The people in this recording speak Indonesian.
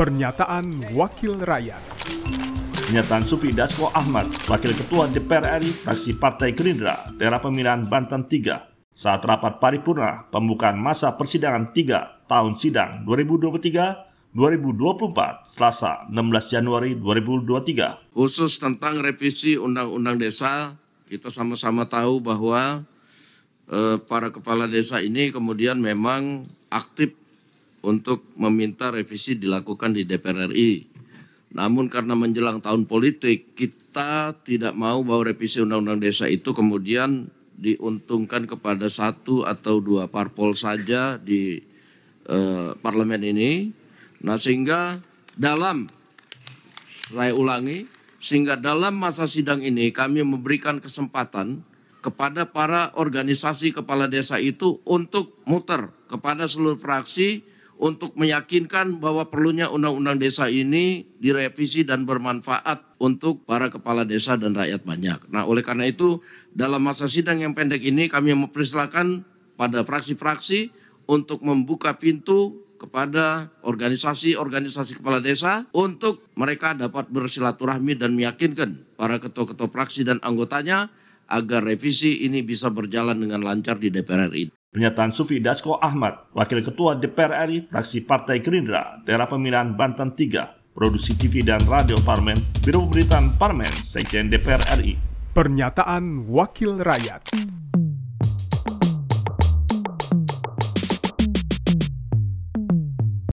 Pernyataan Wakil Rakyat Pernyataan Sufi Dasko Ahmad, Wakil Ketua DPR RI fraksi Partai Gerindra, daerah pemilihan Banten 3, saat rapat paripurna pembukaan masa persidangan 3 tahun sidang 2023 2024 Selasa 16 Januari 2023. Khusus tentang revisi Undang-Undang Desa, kita sama-sama tahu bahwa eh, para kepala desa ini kemudian memang aktif untuk meminta revisi dilakukan di DPR RI. Namun karena menjelang tahun politik, kita tidak mau bahwa revisi Undang-Undang Desa itu kemudian diuntungkan kepada satu atau dua parpol saja di eh, parlemen ini. Nah sehingga dalam, saya ulangi, sehingga dalam masa sidang ini kami memberikan kesempatan kepada para organisasi kepala desa itu untuk muter kepada seluruh fraksi untuk meyakinkan bahwa perlunya undang-undang desa ini direvisi dan bermanfaat untuk para kepala desa dan rakyat banyak. Nah, oleh karena itu dalam masa sidang yang pendek ini kami mempersilahkan pada fraksi-fraksi untuk membuka pintu kepada organisasi-organisasi kepala desa untuk mereka dapat bersilaturahmi dan meyakinkan para ketua-ketua fraksi dan anggotanya agar revisi ini bisa berjalan dengan lancar di DPR RI. Pernyataan Sufi Dasko Ahmad, Wakil Ketua DPR RI fraksi Partai Gerindra, daerah pemilihan Banten 3, Produksi TV dan Radio Parmen, Biro Pemberitaan Parmen, Sekjen DPR RI. Pernyataan Wakil Rakyat